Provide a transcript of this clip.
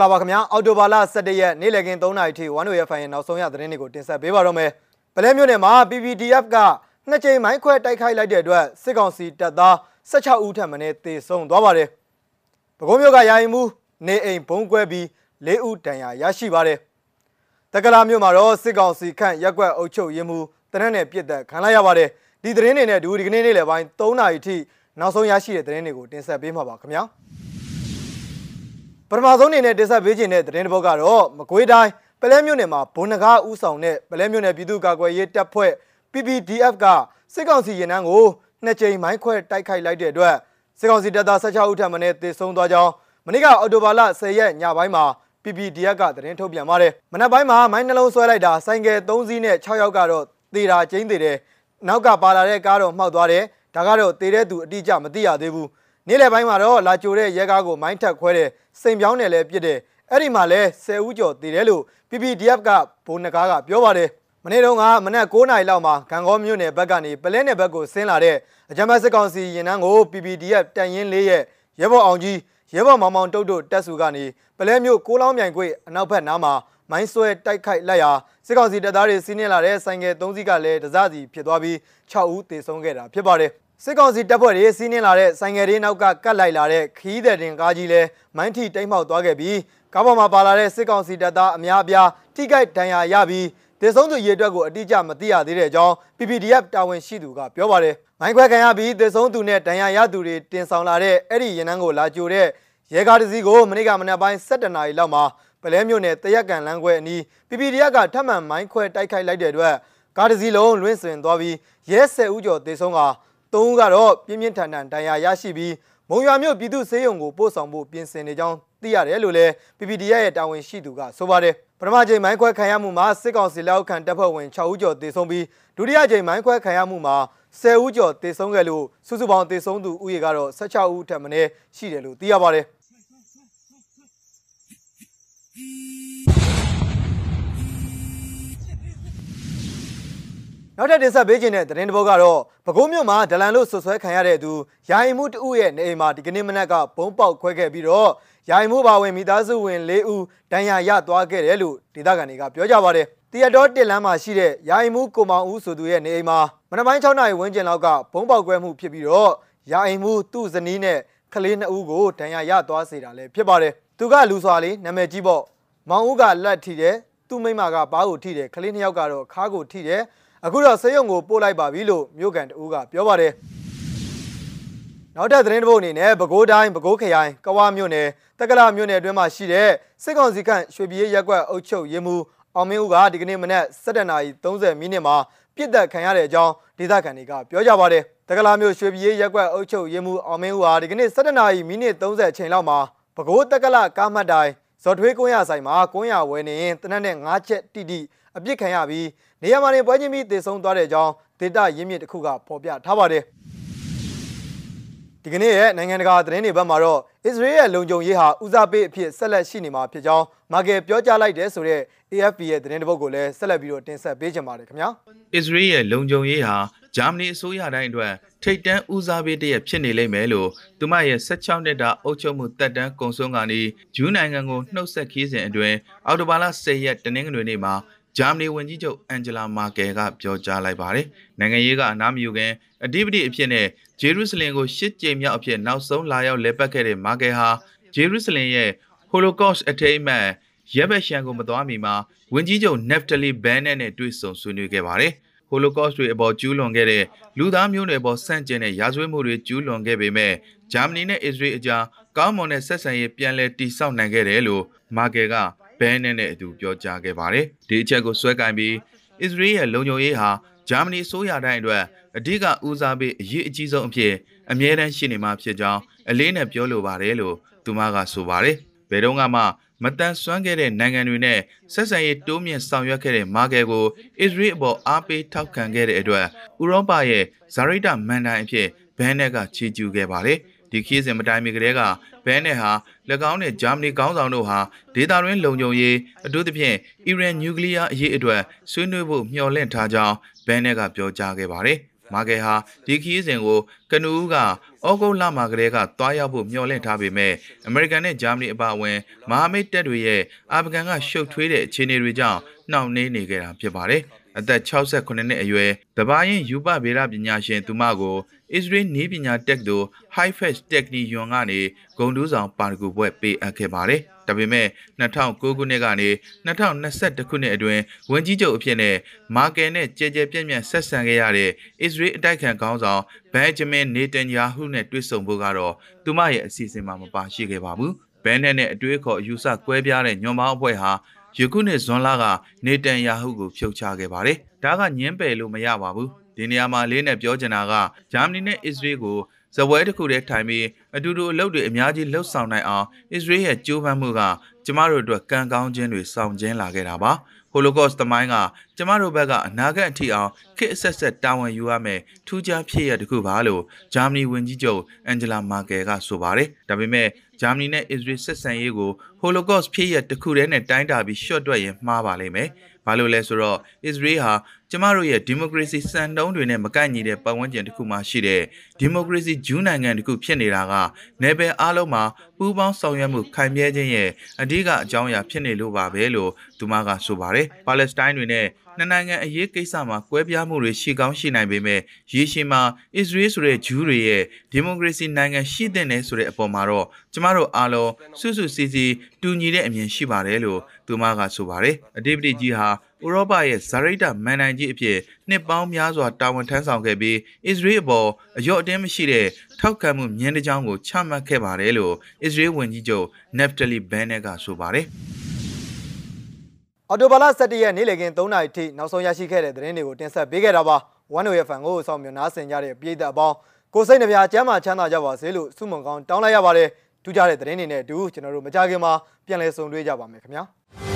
္ဂလာပါခင်ဗျာအော်တိုဘာလ17ရက်နေ့လည်ခင်း3နာရီထိဝမ်နိုရဖိုင်ရဲ့နောက်ဆုံးရသတင်းတွေကိုတင်ဆက်ပေးပါတော့မယ်ပလဲမြို့နယ်မှာ PPDF ကနှစ်ကြိမ်မိုင်းခွဲတိုက်ခိုက်လိုက်တဲ့အတွက်စစ်ကောင်စီတပ်သား16ဦးထပ်မံတေဆုံးသွားပါတယ်ပဲခူးမြို့ကယာယီမှုနေအိမ်ဘုံကွဲပြီး၄ဦးတန်ရာရရှိပါတယ်တက္ကလာမြို့မှာတော့စစ်ကောင်စီခန့်ရက်ကွက်အုပ်ချုပ်ရေးမှုတနက်နယ်ပြစ်သက်ခံလိုက်ရပါတယ်ဒီသတင်းတွေနဲ့ဒူဒီကနေ့နေ့လယ်ပိုင်း3နာရီထိနောက်ဆုံးရရှိတဲ့သတင်းတွေကိုတင်ဆက်ပေးမှာပါခင်ဗျာ ပထမဆုံးအနေနဲ့တင်ဆက်ပေးခြင်းတဲ့သတင်းတစ်ပုဒ်ကတော့မကွေးတိုင်းပလဲမြို့နယ်မှာဘုံနဂါဥဆောင်တဲ့ပလဲမြို့နယ်ပြည်သူ့ကာကွယ်ရေးတပ်ဖွဲ့ PPDF ကစစ်ကောင်စီရင်နှန်းကိုနှစ်ကြိမ်မိုင်းခွဲတိုက်ခိုက်လိုက်တဲ့အတွက်စစ်ကောင်စီတပ်သား16ဦးထပ်မံတေဆုံးသွားကြောင်းမနေ့ကအော်တိုဘာလ10ရက်ညပိုင်းမှာ PPDF ကသတင်းထုတ်ပြန်ပါတယ်။မနက်ပိုင်းမှာမိုင်းနှလုံးဆွဲလိုက်တာဆိုင်ကယ်3စီးနဲ့6ယောက်ကတော့သေတာကျင်းသေးတယ်။နောက်ကပါလာတဲ့ကားတော့မှောက်သွားတယ်။ဒါကတော့သေတဲ့သူအတိအကျမသိရသေးဘူး။ နေ့လယ်ပိုင်းမှာတော့လာကြိုတဲ့ရဲကားကိုမိုင်းထက်ခွဲတဲ့စိန်ပြောင်းနယ်လည်းပြစ်တယ်။အဲ့ဒီမှာလဲ10ဦးကျော်သေတယ်လို့ PPDF ကဘုံနဂါကပြောပါတယ်။မနေ့တုန်းကမနက်9နာရီလောက်မှာဂံကောမြို့နယ်ဘက်ကနေပလဲနယ်ဘက်ကိုဆင်းလာတဲ့အကြမ်းဖက်စစ်ကောင်စီရင်နှန်းကို PPDF တန်ရင်လေးရဲ့ရဲဘော်အောင်ကြီးရဲဘော်မောင်မောင်တုတ်တုတ်တက်စုကနေပလဲမြို့ကိုလောင်းမြိုင်ကွေ့အနောက်ဘက်နားမှာမိုင်းဆွဲတိုက်ခိုက်လိုက်ရာစစ်ကောင်စီတပ်သားတွေစီးနင်းလာတဲ့ဆိုင်ငယ်၃စီးကလည်းတစစီဖြစ်သွားပြီး6ဦးသေဆုံးခဲ့တာဖြစ်ပါတယ် စစ်ကောင်စီတပ်ဖွဲ့တွေစီးနင်းလာတဲ့ဆိုင်ငယ်တွေနောက်ကကတ်လိုက်လာတဲ့ခီးတဲ့တင်ကားကြီးလည်းမိုင်းထိတိမ်းမှောက်သွားခဲ့ပြီးကားပေါ်မှာပါလာတဲ့စစ်ကောင်စီတပ်သားအများအပြားထိခိုက်ဒဏ်ရာရပြီးဒေဆုံးသူရေအတွက်ကိုအတိအကျမသိရသေးတဲ့အကြောင်း PPDF တာဝန်ရှိသူကပြောပါတယ်။မိုင်းခွဲခံရပြီးဒေဆုံးသူနဲ့ဒဏ်ရာရသူတွေတင်ဆောင်လာတဲ့အဲ့ဒီရင်နှန်းကိုလာကြိုတဲ့ရဲကားတစ်စီးကိုမနေ့ကမနက်ပိုင်း7နာရီလောက်မှာပလဲမြို့နယ်တရက်ကန်လမ်းခွဲအနီး PPDF ကထပ်မံမိုင်းခွဲတိုက်ခိုက်လိုက်တဲ့အတွက်ကားတစ်စီးလုံးလွင့်စင်သွားပြီးရဲ10ဦးကျော်သေဆုံးက 3ဦးကတော့ပြင်းပြင်းထန်ထန်ဒဏ်ရာရရှိပြီးမုံရွာမြို့ပြည်သူ့ဆေးရုံကိုပို့ဆောင်ဖို့ပြင်ဆင်နေကြောင်းသိရတယ်လို့လည်း PPDF ရဲ့တာဝန်ရှိသူကဆိုပါတယ်ပထမချိန်မိုင်းခွဲခံရမှုမှာစစ်ကောင်စီလက်အောက်ခံတပ်ဖွဲ့ဝင်6ဦးကျော်သေဆုံးပြီးဒုတိယချိန်မိုင်းခွဲခံရမှုမှာ10ဦးကျော်သေဆုံးခဲ့လို့စုစုပေါင်းသေဆုံးသူဦးရေကတော့16ဦးထက်မနည်းရှိတယ်လို့သိရပါတယ် နောက်ထပ်တင်ဆက်ပေးခြင်းတဲ့သတင်းတစ်ပုဒ်ကတော့ပဲခူးမြို့မှာဒလန်လို့ဆွဆွဲခံရတဲ့သူယာယီမှုတဦးရဲ့နေအိမ်မှာဒီကနေ့မနက်ကဘုံပေါက်ခွဲခဲ့ပြီးတော့ယာယီမှုပါဝင်မိသားစုဝင်၄ဦးဒဏ်ရာရသွားခဲ့တယ်လို့ဒေသခံတွေကပြောကြပါတယ်။တရတော်တစ်လမ်းမှာရှိတဲ့ယာယီမှုကိုမောင်ဦးဆိုသူရဲ့နေအိမ်မှာမနက်ပိုင်း6နာရီဝန်းကျင်လောက်ကဘုံပေါက်ကွဲမှုဖြစ်ပြီးတော့ယာယီမှုသူ့ဇနီးနဲ့ကလေး2ဦးကိုဒဏ်ရာရသွားစေတာလည်းဖြစ်ပါတယ်။သူကလူစွာလေးနာမည်ကြီးပေါ့မောင်ဦးကလက်ထိတယ်သူ့မိမကဘားကိုထိတယ်ကလေး2ယောက်ကတော့ခါးကိုထိတယ် အခုတော့ဆေးရုံကိုပို့လိုက်ပါပြီလို့မြို့ကန်တဦးကပြောပါတယ်နောက်ထပ်သတင်းတစ်ပုဒ်အနေနဲ့ပဲခူးတိုင်းပဲခူးခရိုင်ကဝမြို့နယ်တက္ကလာမြို့နယ်အတွင်းမှာရှိတဲ့စစ်ကောင်စီခန့်ရွှေပြည်ရက်ကွက်အုပ်ချုပ်ရေးမှူးအောင်မင်းဦးကဒီကနေ့မနက်7:30မိနစ်မှာပြစ်ဒဏ်ခံရတဲ့အကြောင်းဒေသခံတွေကပြောကြပါတယ်တက္ကလာမြို့ရွှေပြည်ရက်ကွက်အုပ်ချုပ်ရေးမှူးအောင်မင်းဦးဟာဒီကနေ့7:30မိနစ်30အချိန်လောက်မှာပဲခူးတက္ကလာကားမှတ်တိုင် ဇော်ထွေးကွန်းရဆိုင်မှာကွန်းရဝယ်နေရင်တနက်နဲ့၅ချက်တိတိအပြစ်ခံရပြီးနေရာမှာနေပွဲချင်းပြီးတည်ဆုံသွားတဲ့အကြောင်းဒေတာရင်းမြစ်တစ်ခုကဖော်ပြထားပါတယ် ဒီကနေ့ရဲ့နိုင်ငံတကာသတင်းတွေဘက်မှာတော့အစ္စရေးရဲ့လုံခြုံရေးဟာဦးစားပေးအဖြစ်ဆက်လက်ရှိနေမှာဖြစ်ကြောင်းမာကယ်ပြောကြားလိုက်တဲ့ဆိုတဲ့ AFP ရဲ့သတင်းတစ်ပုဒ်ကိုလည်းဆက်လက်ပြီးတော့တင်ဆက်ပေးချင်ပါတယ်ခင်ဗျာအစ္စရေးရဲ့လုံခြုံရေးဟာဂျာမနီအစိုးရတိုင်းအတွက်ထိတ်တန့်ဦးစားပေးတရက်ဖြစ်နေလိမ့်မယ်လို့သူမရဲ့16နှစ်တာအုပ်ချုပ်မှုတက်တန်းကုံဆုံးကနေဂျူးနိုင်ငံကိုနှုတ်ဆက်ခီးစဉ်အတွင်းအော်တိုဘာလ10ရက်တနင်္ဂနွေနေ့မှာ ဂျာမနီဝန်ကြီးချုပ်အန်ဂျလာမာကယ်ကပြောကြားလိုက်ပါတယ်။နိုင်ငံရေးကအနားမယူခင်အဓိပတိအဖြစ်နဲ့ဂျေရုဆလင်ကိုရှစ်ကြိမ်မြောက်အဖြစ်နောက်ဆုံးလာရောက်လဲပတ်ခဲ့တဲ့မာကယ်ဟာဂျေရုဆလင်ရဲ့ဟိုလိုကော့စ်အထိမ်းအမှတ်ရက်ဘက်ရှန်ကိုမသွားမီမှာဝန်ကြီးချုပ်နက်ဖတလီဘန်နဲ့နဲ့တွေ့ဆုံဆွေးနွေးခဲ့ပါတယ်။ဟိုလိုကော့စ်တွေအပေါ်ကျူးလွန်ခဲ့တဲ့လူသားမျိုးနွယ်ပေါ်ဆန့်ကျင်တဲ့ရာဇဝတ်မှုတွေကျူးလွန်ခဲ့ပေမဲ့ဂျာမနီနဲ့အစ္စရေးအကြားကောင်းမွန်တဲ့ဆက်ဆံရေးပြန်လည်တည်ဆောက်နိုင်ခဲ့တယ်လို့မာကယ်က ဘဲနဲ့နဲ့အတူပြောကြားခဲ့ပါတယ်။ဒီအချက်ကိုဆွဲကင်ပြီးအစ္စရေးရဲ့လုံခြုံရေးဟာဂျာမနီဆိုးရတိုင်းအတွက်အဓိကဦးစားပေးအရေးအကြီးဆုံးအဖြစ်အမြဲတမ်းရှိနေမှာဖြစ်ကြောင်းအလေးနဲ့ပြောလိုပါတယ်လို့သူမကဆိုပါတယ်။ဘယ်တော့မှမတန်ဆွမ်းခဲ့တဲ့နိုင်ငံတွေနဲ့ဆက်ဆံရေးတိုးမြင့်ဆောင်ရွက်ခဲ့တဲ့မာကယ်ကိုအစ္စရေးအပေါ်အားပေးထောက်ခံခဲ့တဲ့အတွက်ဥရောပရဲ့ဇာရိတမန်တိုင်းအဖြစ်ဘန်နက်ကချီးကျူးခဲ့ပါတယ်။ ဒီခီးစဉ်မတိုင်မီကတည်းကဘဲနဲ့ဟာ၎င်းနဲ့ဂျာမနီခေါင်းဆောင်တို့ဟာဒေတာရင်းလုံခြုံရေးအထူးသဖြင့်အီရန်နျူကလ িয়ার အရေးအတွက်ဆွေးနွေးဖို့မျှော်လင့်ထားကြောင်းဘဲနဲ့ကပြောကြားခဲ့ပါတယ်။မာကယ်ဟာဒီခီးစဉ်ကိုကနူးကဩဂုတ်လမှာကလေးကတွားရောက်ဖို့မျှော်လင့်ထားပေမဲ့အမေရိကန်နဲ့ဂျာမနီအပါအဝင်မဟာမိတ်တပ်တွေရဲ့အာဖဂန်ကရှုပ်ထွေးတဲ့အခြေအနေတွေကြောင့်နှောင့်နှေးနေခဲ့တာဖြစ်ပါတယ်။ အသက်68နှစ်အရွယ်တဘာရင်ယူပဗေဒပညာရှင်သူမကို Israel နည်းပညာတက္ကသိုလ် High Fetch Technion ကနေဂုံတူးဆောင်ပါရဂူဘွဲ့ပေးအပ်ခဲ့ပါတယ်။ဒါပေမဲ့2009ခုနှစ်ကနေ2021ခုနှစ်အတွင်းဝန်ကြီးချုပ်အဖြစ်နဲ့မာကယ်နဲ့ကြဲကြဲပြန့်ပြန့်ဆက်ဆံခဲ့ရတဲ့ Israel အတိုက်ခံခေါင်းဆောင်ဘန်ဂျမင်နေတန်ယာဟုနဲ့တွေ့ဆုံဖို့ကတော့သူမရဲ့အစီအစဉ်မှာမပါရှိခဲ့ပါဘူး။ဘန်နဲ့နဲ့အတွေးခေါ်အယူဆကွဲပြားတဲ့ညွန်ပေါင်းအဖွဲ့ဟာ ယခုနှစ်ဇွန်လကနေတန်ယာဟုကိုဖြုတ်ချခဲ့ပါတယ်။ဒါကညင်းပယ်လို့မရပါဘူး။ဒီနေရာမှာလေးနဲ့ပြောချင်တာကဂျာမနီနဲ့အစ္စရေးကိုဇပွဲတစ်ခုတည်းထိုင်ပြီးအတူတူအလုပ်တွေအများကြီးလှုပ်ဆောင်နိုင်အောင်အစ္စရေးရဲ့ကြိုးပမ်းမှုကကျမတို့အတွက်ကံကောင်းခြင်းတွေဆောင်ကျဉ်လာခဲ့တာပါဟိုလိုကော့စ်တမိုင်းကကျမတို့ဘက်ကအနာဂတ်အထိအောင်ခေတ်အဆက်ဆက်တာဝန်ယူရမယ်ထူးခြားဖြစ်ရတစ်ခုပါလို့ဂျာမနီဝန်ကြီးချုပ်အန်ဂျလာမာကယ်ကဆိုပါတယ်ဒါပေမဲ့ဂျာမနီနဲ့အစ္စရေးဆက်ဆံရေးကို ဟိုလိုကော့စ်ဖြစ်ရတစ်ခုတည်းနဲ့တိုင်းတာပြီးရှော့တွက်ရင်မှားပါလိမ့်မယ်ဘာလို့လဲဆိုတော့ Israel ဟာကျမတို့ရဲ့ democracy စံနှုန်းတွေနဲ့မကိုက်ညီတဲ့ပတ်ဝန်းကျင်တစ်ခုမှရှိတဲ့ democracy ဂျူးနိုင်ငံတစ်ခုဖြစ်နေတာကနေပယ်အားလုံးမှာပူးပေါင်းဆောင်ရွက်မှုခိုင်မြဲခြင်းရဲ့အဓိကအကြောင်းအရာဖြစ်နေလို့ပါပဲလို့သူမကဆိုပါတယ်။ Palestine တွေနဲ့နှစ်နိုင်ငံအရေးကိစ္စမှာကွဲပြားမှုတွေရှိကောင်းရှိနိုင်ပေမဲ့ရေရှည်မှာ Israel ဆိုတဲ့ဂျူးတွေရဲ့ democracy နိုင်ငံရှိတဲ့နယ်ဆိုတဲ့အပေါ်မှာတော့ကျမတို့အားလုံးစွစွစီစီ တူညီတဲ့အမြင်ရှိပါတယ်လို့သူမကဆိုပါတယ်။အတိပတိကြီးဟာဥရောပရဲ့ဇာရိတမန်နိုင်ကြီးအဖြစ်နှစ်ပေါင်းများစွာတာဝန်ထမ်းဆောင်ခဲ့ပြီးအစ္စရေးအပေါ်အယော့အတင်းမရှိတဲ့ထောက်ခံမှုမြင်းတစ်ကြောင်းကိုချမှတ်ခဲ့ပါတယ်လို့အစ္စရေးဝန်ကြီးချုပ်နက်ဖတလီဘန်နက်ကဆိုပါတယ်အော်တိုဘာလ17ရက်နေ့လည်ခင်း3နာရီထိနောက်ဆုံးရရှိခဲ့တဲ့သတင်းတွေကိုတင်ဆက်ပေးခဲ့တာပါဝမ်နိုရဲ့ဖန်ကိုစောင့်မျှော်နားဆင်ကြတဲ့ပြည်သက်အပေါင်းကိုစိတ်နှပြကျမ်းမာချမ်းသာကြပါစေလို့ဆုမွန်ကောင်းတောင်းလိုက်ရပါတယ် ထူးခြားတဲ့သတင်းတွေနဲ့အတူကျွန်တော်တို့မကြခင်မှာပြန်လည်ဆုံတွေ့ကြပါမယ်ခင်ဗျာ